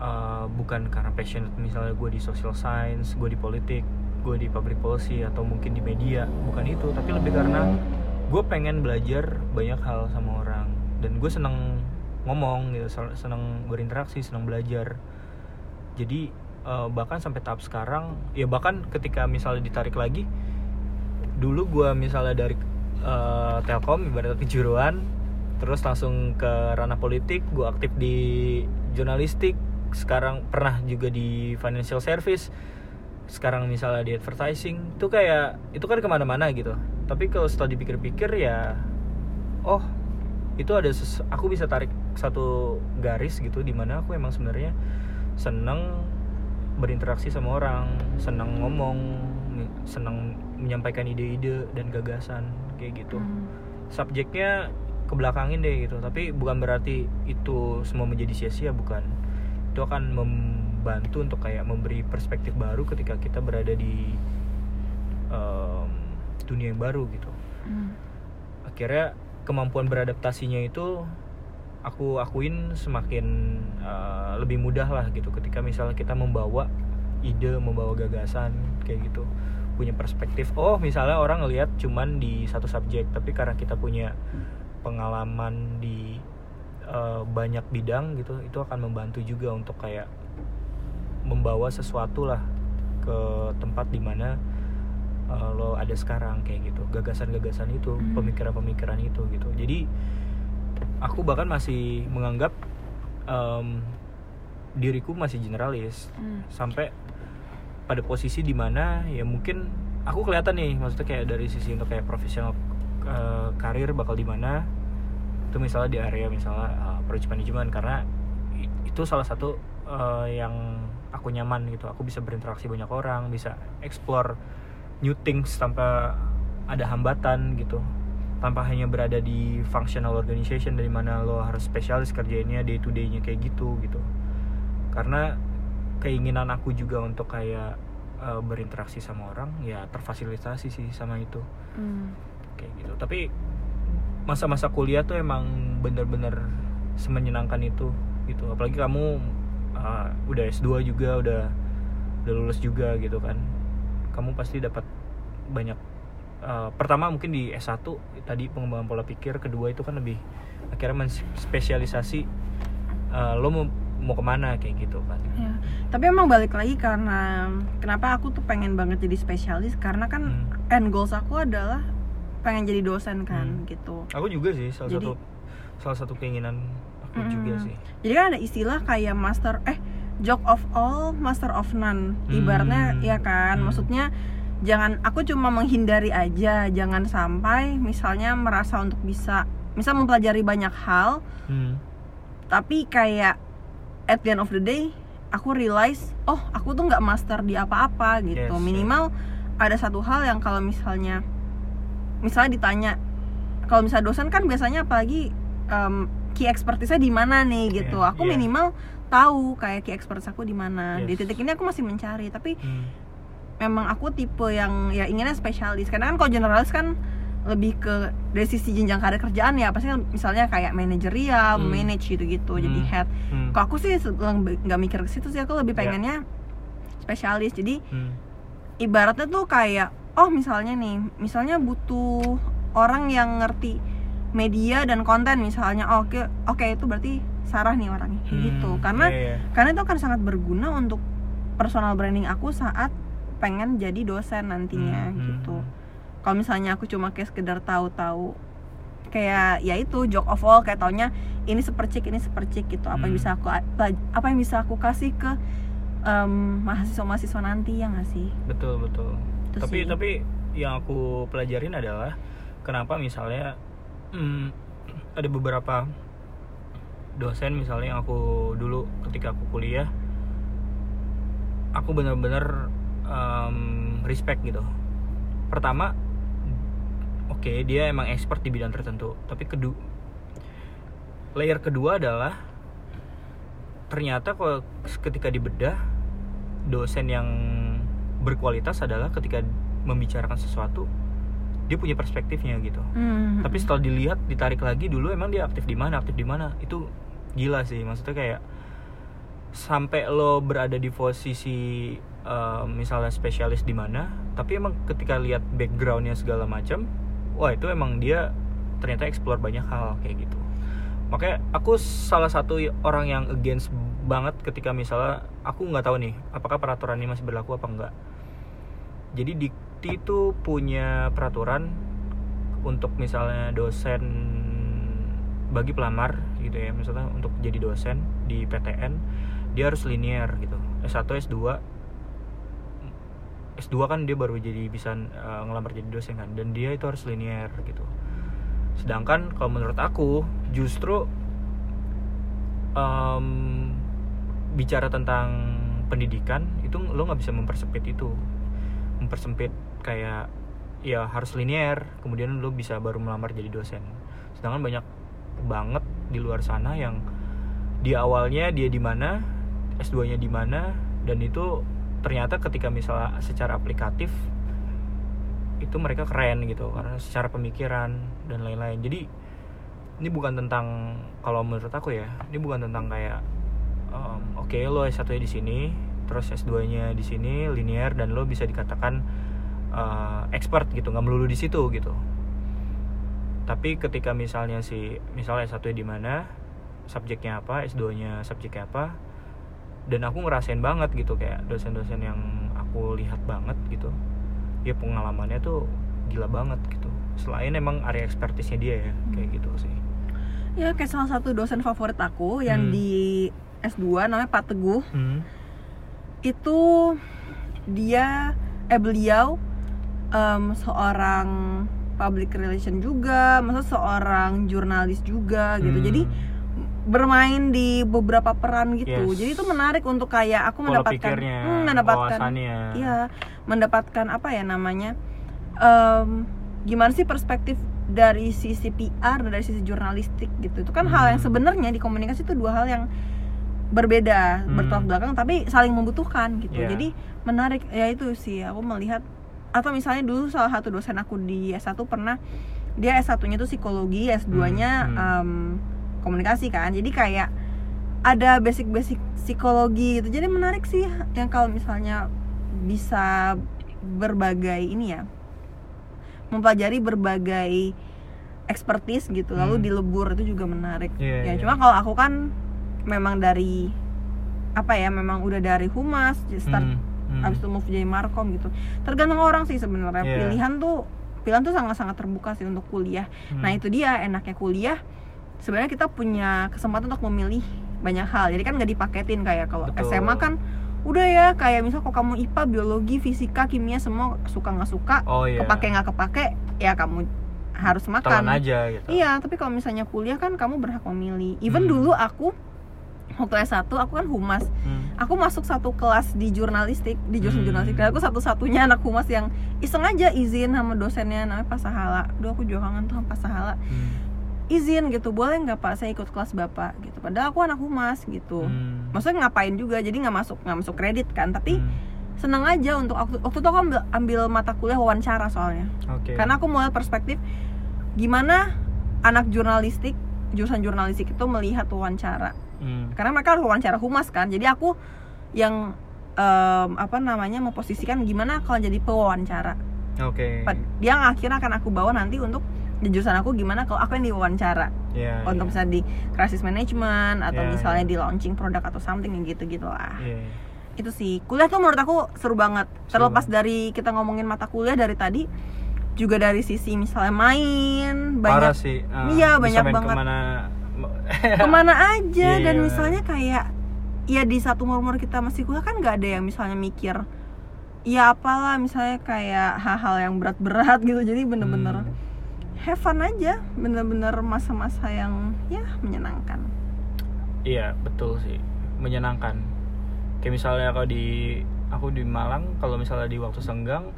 uh, bukan karena passionate misalnya gue di social science gue di politik gue di public policy atau mungkin di media bukan itu. Tapi lebih karena gue pengen belajar banyak hal sama orang. Dan gue seneng ngomong gitu seneng berinteraksi seneng belajar. Jadi eh, bahkan sampai tahap sekarang ya bahkan ketika misalnya ditarik lagi dulu gue misalnya dari eh, Telkom ibarat kejuruan terus langsung ke ranah politik gue aktif di jurnalistik sekarang pernah juga di financial service sekarang misalnya di advertising itu kayak itu kan ke mana-mana gitu tapi kalau setelah dipikir-pikir ya oh itu ada ses- aku bisa tarik satu garis gitu di mana aku emang sebenarnya seneng berinteraksi sama orang seneng ngomong seneng menyampaikan ide-ide dan gagasan kayak gitu Hmm. subjeknya kebelakangin deh gitu. Tapi bukan berarti itu semua menjadi sia-sia bukan. Itu akan membantu untuk kayak memberi perspektif baru ketika kita berada di em, dunia yang baru gitu. Hmm. akhirnya kemampuan beradaptasinya itu aku akuin semakin uh, lebih mudah lah gitu. Ketika misalnya kita membawa ide membawa gagasan kayak gitu punya perspektif oh misalnya orang ngelihat cuman di satu subjek tapi karena kita punya pengalaman di uh, banyak bidang gitu itu akan membantu juga untuk kayak membawa sesuatu lah ke tempat di mana uh, lo ada sekarang kayak gitu gagasan-gagasan itu Hmm. pemikiran-pemikiran itu gitu jadi aku bahkan masih menganggap em, diriku masih generalis Hmm. sampai pada posisi di mana ya mungkin aku kelihatan nih maksudnya kayak dari sisi untuk kayak profesional eh, karir bakal di mana? Itu misalnya di area misalnya uh, project management karena itu salah satu eh, yang aku nyaman gitu. Aku bisa berinteraksi banyak orang bisa explore new things tanpa ada hambatan gitu. Tanpa hanya berada di functional organization dari mana lo harus spesialis kerjainnya day to day-nya kayak gitu gitu. Karena keinginan aku juga untuk kayak eh, berinteraksi sama orang ya terfasilitasi sih sama itu. Hmm. Kayak gitu tapi masa-masa kuliah tuh emang bener-bener semenyenangkan itu gitu apalagi kamu uh, udah S2 juga udah udah lulus juga gitu kan kamu pasti dapat banyak uh, pertama mungkin di S1 tadi pengembangan pola pikir kedua itu kan lebih akhirnya menspesialisasi uh, lo mau mau ke mana kayak gitu kan Ya. Tapi emang balik lagi karena kenapa aku tuh pengen banget jadi spesialis karena kan Hmm. end goals aku adalah pengen jadi dosen kan Hmm. gitu. aku juga sih salah Jadi- satu salah satu keinginan aku Mm-mm. juga sih Jadi kan ada istilah kayak master eh job of all, master of none. Ibaratnya Hmm. ya kan, Hmm. maksudnya jangan aku cuma menghindari aja, jangan sampai misalnya merasa untuk bisa misal mempelajari banyak hal Hmm. tapi kayak at the end of the day aku realize oh aku tuh nggak master di apa-apa gitu Yes, minimal ada satu hal yang kalau misalnya misalnya ditanya kalau misalnya dosen kan biasanya apalagi em, key expertise-nya di mana nih gitu Iya, aku iya. minimal tahu kayak key expertise aku di mana di Yes. titik ini aku masih mencari tapi Hmm. memang aku tipe yang ya inginnya spesialis karena kan kalau generalis kan lebih ke dari sisi jenjang karir kerjaan ya pasti kan misalnya kayak manajerial, Hmm. manage gitu-gitu jadi Hmm. head Hmm. kalau aku sih nggak mikir ke situ sih aku lebih Ya. pengennya spesialis jadi Hmm. ibaratnya tuh kayak oh misalnya nih misalnya butuh orang yang ngerti media dan konten misalnya Oh, oke oke itu berarti Sarah nih orangnya Hmm. gitu karena Iya, iya. karena itu akan sangat berguna untuk personal branding aku saat pengen jadi dosen nantinya Hmm, hmm, gitu hmm. kalau misalnya aku cuma kayak sekedar tahu-tahu kayak ya itu joke of all kayak taunya ini sepercik ini sepercik gitu apa yang Hmm. bisa aku apa yang bisa aku kasih ke em, mahasiswa-mahasiswa nanti ya nggak sih betul betul Itu tapi sih. tapi yang aku pelajarin adalah kenapa misalnya hmm, ada beberapa dosen misalnya yang aku dulu ketika aku kuliah aku benar-benar em, respect gitu pertama oke dia emang expert di bidang tertentu tapi kedua layer kedua adalah ternyata kalau ketika dibedah dosen yang berkualitas adalah ketika membicarakan sesuatu dia punya perspektifnya gitu. Hmm. tapi setelah dilihat ditarik lagi dulu emang dia aktif di mana aktif di mana itu gila sih. Maksudnya kayak sampai lo berada di posisi eh, misalnya spesialis di mana tapi emang ketika lihat backgroundnya segala macam wah itu emang dia ternyata explore banyak hal kayak gitu. Makanya aku salah satu orang yang against banget ketika misalnya aku nggak tahu nih apakah peraturan ini masih berlaku apa enggak jadi Dikti itu punya peraturan untuk misalnya dosen bagi pelamar gitu ya misalnya untuk jadi dosen di PTN dia harus linear gitu. S1 S2 S2 kan dia baru jadi bisa eh, ngelamar jadi dosen kan dan dia itu harus linear gitu. Sedangkan kalau menurut aku justru em, bicara tentang pendidikan itu lo nggak bisa mempersempit itu mempersempit kayak ya harus linear kemudian lo bisa baru melamar jadi dosen. Sedangkan banyak banget di luar sana yang di awalnya dia di mana S2 nya di mana dan itu ternyata ketika misalnya secara aplikatif itu mereka keren gitu karena secara pemikiran dan lain-lain. Jadi ini bukan tentang kalau menurut aku ya ini bukan tentang kayak um, oke lo S1 nya di sini terus S2 nya di sini linear dan lo bisa dikatakan uh, expert gitu nggak melulu di situ gitu. Tapi ketika misalnya si misalnya S1 nya di mana subjeknya apa S2 nya subjeknya apa dan aku ngerasain banget gitu kayak dosen-dosen yang aku lihat banget gitu ya pengalamannya tuh gila banget gitu. Selain emang area ekspertisnya dia ya kayak gitu sih. Ya kayak salah satu dosen favorit aku yang Hmm. di S2 namanya Pak Teguh. Hmm. Itu dia eh beliau em, seorang public relation juga masa seorang jurnalis juga gitu Hmm. jadi bermain di beberapa peran gitu Yes. jadi itu menarik untuk kayak aku pola mendapatkan pikirnya Hmm, mendapatkan iya mendapatkan apa ya namanya em, gimana sih perspektif dari sisi PR dan dari sisi jurnalistik gitu itu kan hal yang Hmm. sebenarnya di komunikasi itu dua hal yang berbeda Hmm. bertolak belakang tapi saling membutuhkan gitu Iya. jadi menarik ya itu sih aku melihat atau misalnya dulu salah satu dosen aku di S1 pernah dia S1 nya tuh psikologi S2 nya Hmm, em, komunikasi kan jadi kayak ada basic-basic psikologi gitu jadi menarik sih yang kalau misalnya bisa berbagai ini ya mempelajari berbagai expertise gitu lalu Hmm. dilebur itu juga menarik Iya, ya iya. cuma kalau aku kan memang dari apa ya memang udah dari humas start Hmm, hmm. abis itu move jadi markom gitu tergantung orang sih sebenarnya Iya. pilihan tuh pilihan tuh sangat-sangat terbuka sih untuk kuliah Hmm. nah itu dia enaknya kuliah sebenarnya kita punya kesempatan untuk memilih banyak hal jadi kan nggak dipaketin kayak kalau. SMA kan udah ya kayak misal kalau kamu IPA biologi fisika kimia semua suka nggak suka oh iya kepake nggak kepake ya kamu harus telan makan aja gitu Iya, tapi kalau misalnya kuliah kan kamu berhak memilih. Even Hmm. dulu aku waktu S1 aku kan humas. Hmm. Aku masuk satu kelas di jurnalistik, di jurusan Hmm. jurnalistik. Dan aku satu-satunya anak humas yang iseng aja izin sama dosennya namanya Pak Sahala. Duh aku juga kangen tuh sama Pak Sahala. Hmm. Izin gitu, boleh nggak Pak saya ikut kelas Bapak gitu. Padahal aku anak humas gitu. Hmm. Maksudnya ngapain juga, jadi nggak masuk nggak masuk kredit kan. Tapi Hmm. seneng aja untuk waktu waktu itu aku ambil, ambil mata kuliah wawancara soalnya Oke. karena aku mau lihat perspektif gimana anak jurnalistik jurusan jurnalistik itu melihat wawancara Hmm. karena mereka harus wawancara humas kan jadi aku yang em, apa namanya memposisikan gimana kalau jadi pewawancara Oke. Pa- yang akhirnya akan aku bawa nanti untuk di jurusan aku gimana kalau aku yang diwawancara Iya. untuk iya. misalnya di crisis management atau Iya, misalnya iya. di launching produk atau something yang gitu gitu lah Iya. itu sih kuliah tuh menurut aku seru banget Seru terlepas banget. dari kita ngomongin mata kuliah dari tadi juga dari sisi misalnya main Parah banyak sih. Ah, Iya, banyak banget. Ke mana? ke mana aja Iya, dan iya. misalnya kayak ya di satu umur umur kita masih kuliah kan nggak ada yang misalnya mikir ya apalah misalnya kayak hal-hal yang berat-berat gitu jadi bener-bener Hmm. have fun aja bener-bener masa-masa yang ya menyenangkan Iya betul sih menyenangkan. Kayak misalnya kalau di aku di Malang kalau misalnya di waktu senggang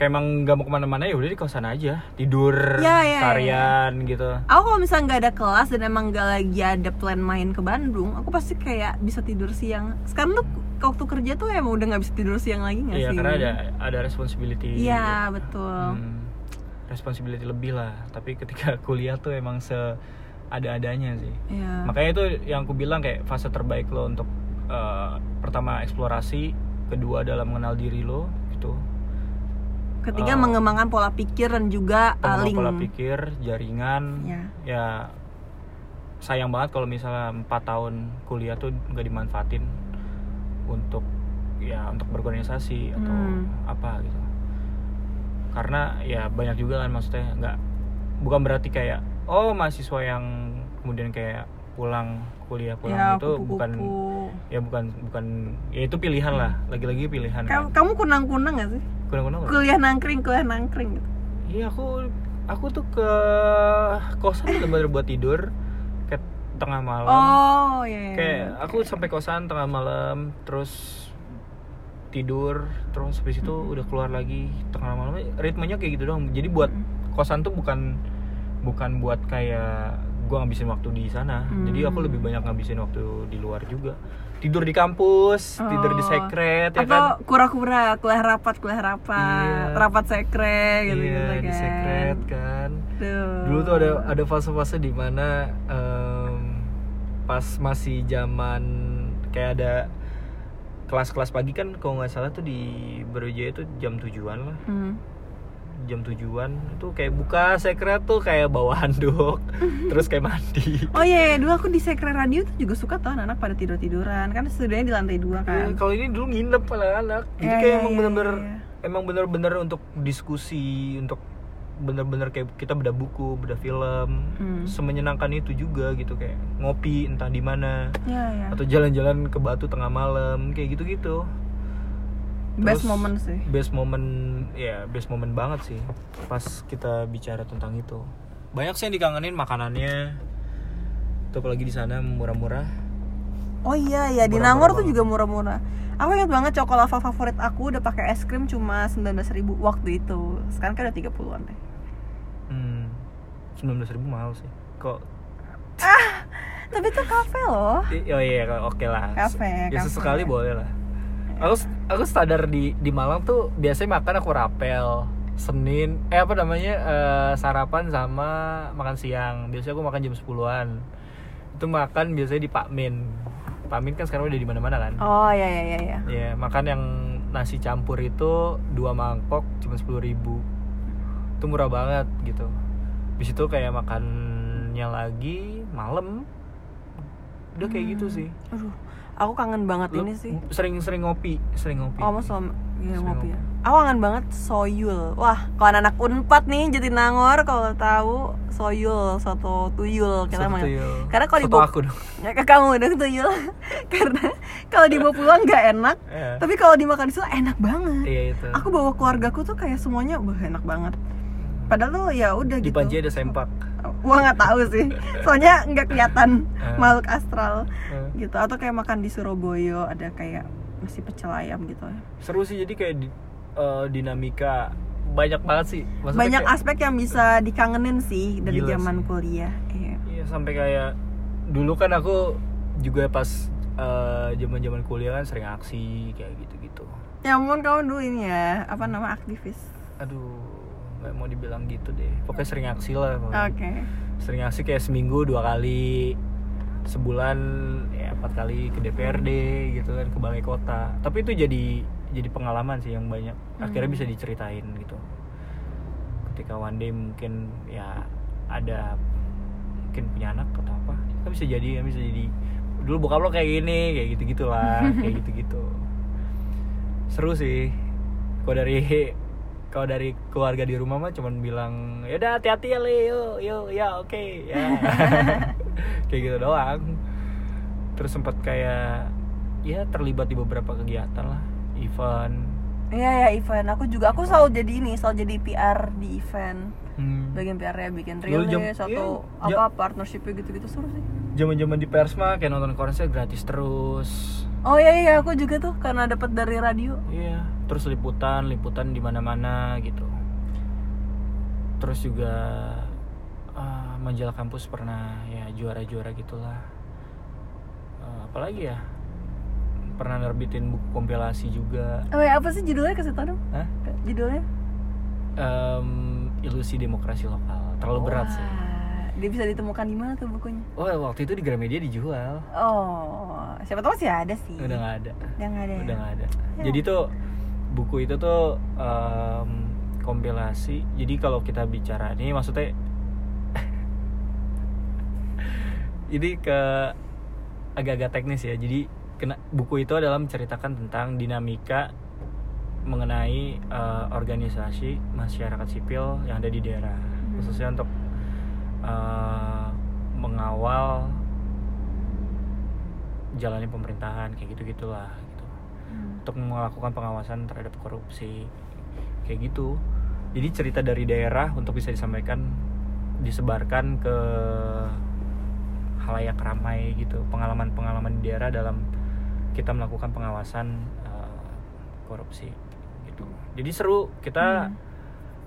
kayak emang nggak mau ke mana-mana ya udah di kosan aja tidur Ya, ya, tarian gitu. aku kalau misalnya nggak ada kelas dan emang nggak lagi ada plan main ke Bandung aku pasti kayak bisa tidur siang sekarang tuh waktu kerja tuh emang udah nggak bisa tidur siang lagi nggak Iya sih karena ada ada responsibility. iya betul Hmm, responsibility lebih lah. Tapi ketika kuliah tuh emang se ada-adanya sih. Iya. Makanya itu yang aku bilang kayak fase terbaik lo untuk eh, pertama eksplorasi, kedua dalam mengenal diri lo gitu. Ketiga Oh. mengembangkan pola pikir dan juga uh, link pola pikir, jaringan. Ya. Ya sayang banget kalau misalnya empat tahun kuliah tuh nggak dimanfaatin untuk ya untuk berorganisasi atau Hmm. apa gitu. Karena ya banyak juga kan maksudnya nggak bukan berarti kayak oh mahasiswa yang kemudian kayak pulang kuliah pulang ya itu bukan kupu-kupu. ya bukan bukan ya itu pilihan lah lagi-lagi pilihan Kamu, kan. kamu kunang-kunang gak sih? Kunang-kunang nggak? Kuliah nangkring, kuliah nangkring gitu. Iya aku aku tuh ke kosan bener-bener buat tidur kayak tengah malam. Oh, iya. iya. Kayak aku sampai kosan tengah malam terus tidur terus habis itu udah keluar lagi tengah malam ritmenya kayak gitu dong. Jadi buat kosan tuh bukan bukan buat kayak gua ngabisin waktu di sana. Jadi aku Hmm. lebih banyak ngabisin waktu di luar juga. Tidur di kampus, tidur di Oh. sekret ya Atau kan. kura-kura, kuliah rapat, kuliah rapat, Iya. rapat sekret gitu iya, gitu kan. di sekret kan. Tuh. dulu tuh ada ada fase-fase di mana em, pas masih zaman kayak ada kelas-kelas pagi kan kalau nggak salah tuh di Brawijaya itu jam tujuan lah Hmm. Jam tujuan itu kayak buka sekret tuh kayak bawa handuk terus kayak mandi Oh iya, iya, dulu aku di sekret radio tuh juga suka tuh anak-anak pada tidur-tiduran kan studionya di lantai dua kan. kalau ini dulu nginep anak-anak jadi Iya, kayak iya, emang iya, bener-bener iya. emang bener-bener untuk diskusi untuk bener-bener kayak kita beda buku beda film Hmm. semenyenangkan itu juga gitu kayak ngopi entah di mana Iya, iya. atau jalan-jalan ke Batu tengah malam kayak gitu-gitu best moment sih. best moment ya best moment banget sih pas kita bicara tentang itu. Banyak sih yang dikangenin makanannya. Tuh apalagi di sana murah-murah. Oh iya ya di Nangor tuh juga murah-murah. Aku ingat banget cokolava favorit aku udah pakai es krim cuma 19.000 ribu waktu itu. Sekarang kan udah 30-an deh. Hmm, 19.000 ribu mahal sih. Kok? Tapi itu kafe loh. Oh iya oke lah. Kafe, ya kafe. sesekali boleh lah aku aku standar di di Malang tuh biasanya makan aku rapel Senin eh apa namanya eh, sarapan sama makan siang. Biasanya aku makan jam 10-an itu makan biasanya di Pak Min. Pak Min kan sekarang udah di mana-mana kan? Oh iya iya iya iya. Ya makan yang nasi campur itu dua mangkok cuma sepuluh ribu. Itu murah banget gitu. Habis itu kayak makannya lagi malam. Udah kayak gitu sih. Aduh aku kangen banget Lu ini sih sering-sering ngopi sering ngopi Oh, mau selama ya, Sering ngopi ya. Aku kangen banget soyul. Wah, kalau anak Unpad nih jadi Nangor kalau tahu soyul, soto tuyul kita Soto tuyul. Karena kalau dibawa aku dong ya ke kamu dong tuyul. Karena kalau dibawa pulang nggak enak, Iya. tapi kalau dimakan di situ enak banget. iya itu Aku bawa keluargaku tuh kayak semuanya wah enak banget. Padahal tuh ya udah di gitu. Panji ada sempak Gua nggak tahu sih. Soalnya nggak kelihatan Eh. makhluk astral Eh, gitu. Atau kayak makan di Surabaya ada kayak masih pecel ayam gitu seru sih jadi kayak eh, dinamika banyak banget sih Maksudnya banyak kayak- aspek yang bisa dikangenin sih dari zaman sih. kuliah iya. Iya sampai kayak dulu kan aku juga pas zaman zaman kuliah kan sering aksi kayak gitu-gitu. ya ampun kamu dulu ini ya apa nama aktivis Aduh nggak mau dibilang gitu deh. Pokoknya sering aksi lah. oke pokoknya. Sering aksi kayak seminggu dua kali, sebulan ya empat kali ke DPRD gitu kan ke balai kota. Tapi itu jadi jadi pengalaman sih yang banyak. Akhirnya Hmm. bisa diceritain gitu. Ketika one day mungkin ya ada mungkin punya anak atau apa kan bisa jadi kan bisa jadi dulu bokap lo kayak gini kayak gitu gitulah kayak gitu gitu seru sih kalau dari kalau dari keluarga di rumah mah cuman bilang ya udah hati-hati ya le. Yuk yuk ya oke ya. Kayak gitu doang. Terus sempat kayak ya terlibat di beberapa kegiatan lah. Event. Iya ya event. Aku juga aku selalu jadi ini selalu jadi PR di event. Hmm. bagian PR nya bikin rilis atau iya, apa partnership gitu-gitu seru sih. Zaman-zaman di Persma kayak nonton konser gratis terus oh iya iya aku juga tuh karena dapat dari radio Iya, terus liputan, liputan di mana-mana gitu. Terus juga ah, majalah kampus pernah ya juara-juara gitulah. Eh, apalagi ya? Pernah nerbitin buku kompilasi juga. oh ya apa sih judulnya kasih tau dong Hah? judulnya Em, ilusi demokrasi lokal. Terlalu berat sih. Dia bisa ditemukan di mana tuh bukunya Oh, waktu itu di Gramedia dijual. oh siapa tahu masih ada sih Udah nggak ada. udah nggak ada ya? Udah nggak ada. Ya. Jadi tuh buku itu tuh em, kompilasi. Jadi kalau kita bicara ini maksudnya ini ke agak-agak teknis ya. Jadi kena buku itu adalah menceritakan tentang dinamika mengenai eh, organisasi masyarakat sipil yang ada di daerah, khususnya untuk eh, mengawal jalannya pemerintahan kayak gitu gitulah gitu Hmm. untuk melakukan pengawasan terhadap korupsi kayak gitu jadi cerita dari daerah untuk bisa disampaikan disebarkan ke halayak ramai gitu pengalaman-pengalaman di daerah dalam kita melakukan pengawasan eh, korupsi gitu jadi seru kita Hmm.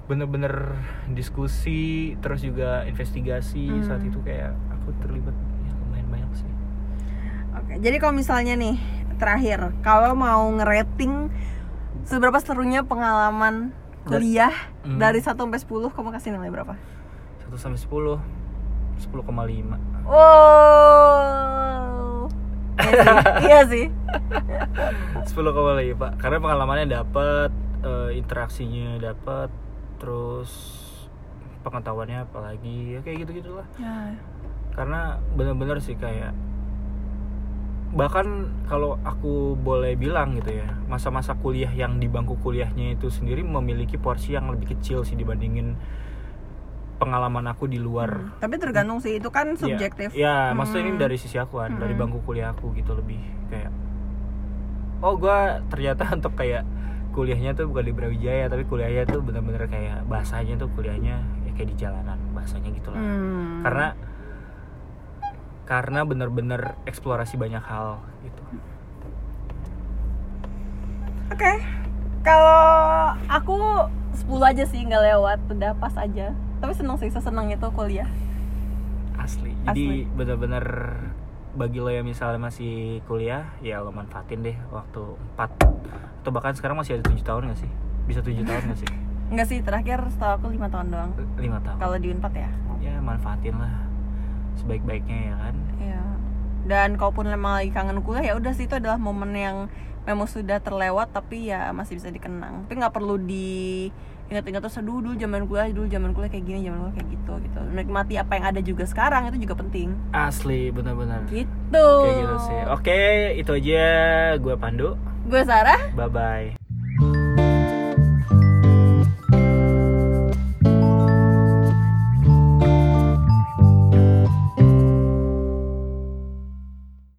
Bener-bener diskusi terus juga investigasi Hmm. saat itu kayak aku terlibat ya lumayan banyak sih Oke, jadi kalau misalnya nih terakhir, kalau mau ngerating seberapa serunya pengalaman kuliah Hmm. dari 1 sampai 10, kamu kasih nilai berapa? 1 sampai 10 10,5 Wow. Iya sih. Iya sih. 10 kali pak karena pengalamannya dapat eh, interaksinya dapat terus pengetahuannya apalagi ya kayak gitu gitulah Ya. karena bener-bener sih kayak bahkan kalau aku boleh bilang gitu ya masa-masa kuliah yang di bangku kuliahnya itu sendiri memiliki porsi yang lebih kecil sih dibandingin pengalaman aku di luar Hmm, Tapi tergantung sih, itu kan Iya, subjektif. Ya, maksudnya ini Hmm. dari sisi aku kan, dari Hmm. bangku kuliah aku gitu lebih kayak oh gua ternyata untuk kayak kuliahnya tuh bukan di Brawijaya tapi kuliahnya tuh bener-bener kayak bahasanya tuh kuliahnya ya kayak di jalanan bahasanya gitu lah Hmm. karena karena bener-bener eksplorasi banyak hal gitu Oke. Kalau aku 10 aja sih nggak lewat, udah pas aja. Tapi seneng sih, seseneng itu kuliah. asli jadi bener-bener bagi lo yang misalnya masih kuliah ya lo manfaatin deh waktu 4 atau bahkan sekarang masih ada tujuh tahun gak sih bisa tujuh tahun gak sih Enggak sih, terakhir setahu aku 5 tahun doang. lima tahun Kalau di Unpad ya. ya manfaatin lah sebaik-baiknya ya kan Iya. Dan kalaupun memang lagi kangen kuliah ya udah sih itu adalah momen yang memang sudah terlewat tapi ya masih bisa dikenang. Tapi nggak perlu di ingat-ingat terus aduh dulu zaman kuliah dulu zaman kuliah kayak gini zaman kuliah kayak gitu gitu. Menikmati apa yang ada juga sekarang itu juga penting. Asli bener-bener gitu. Kayak gitu sih. Oke itu aja. Gue Pandu. Gue Sarah. Bye bye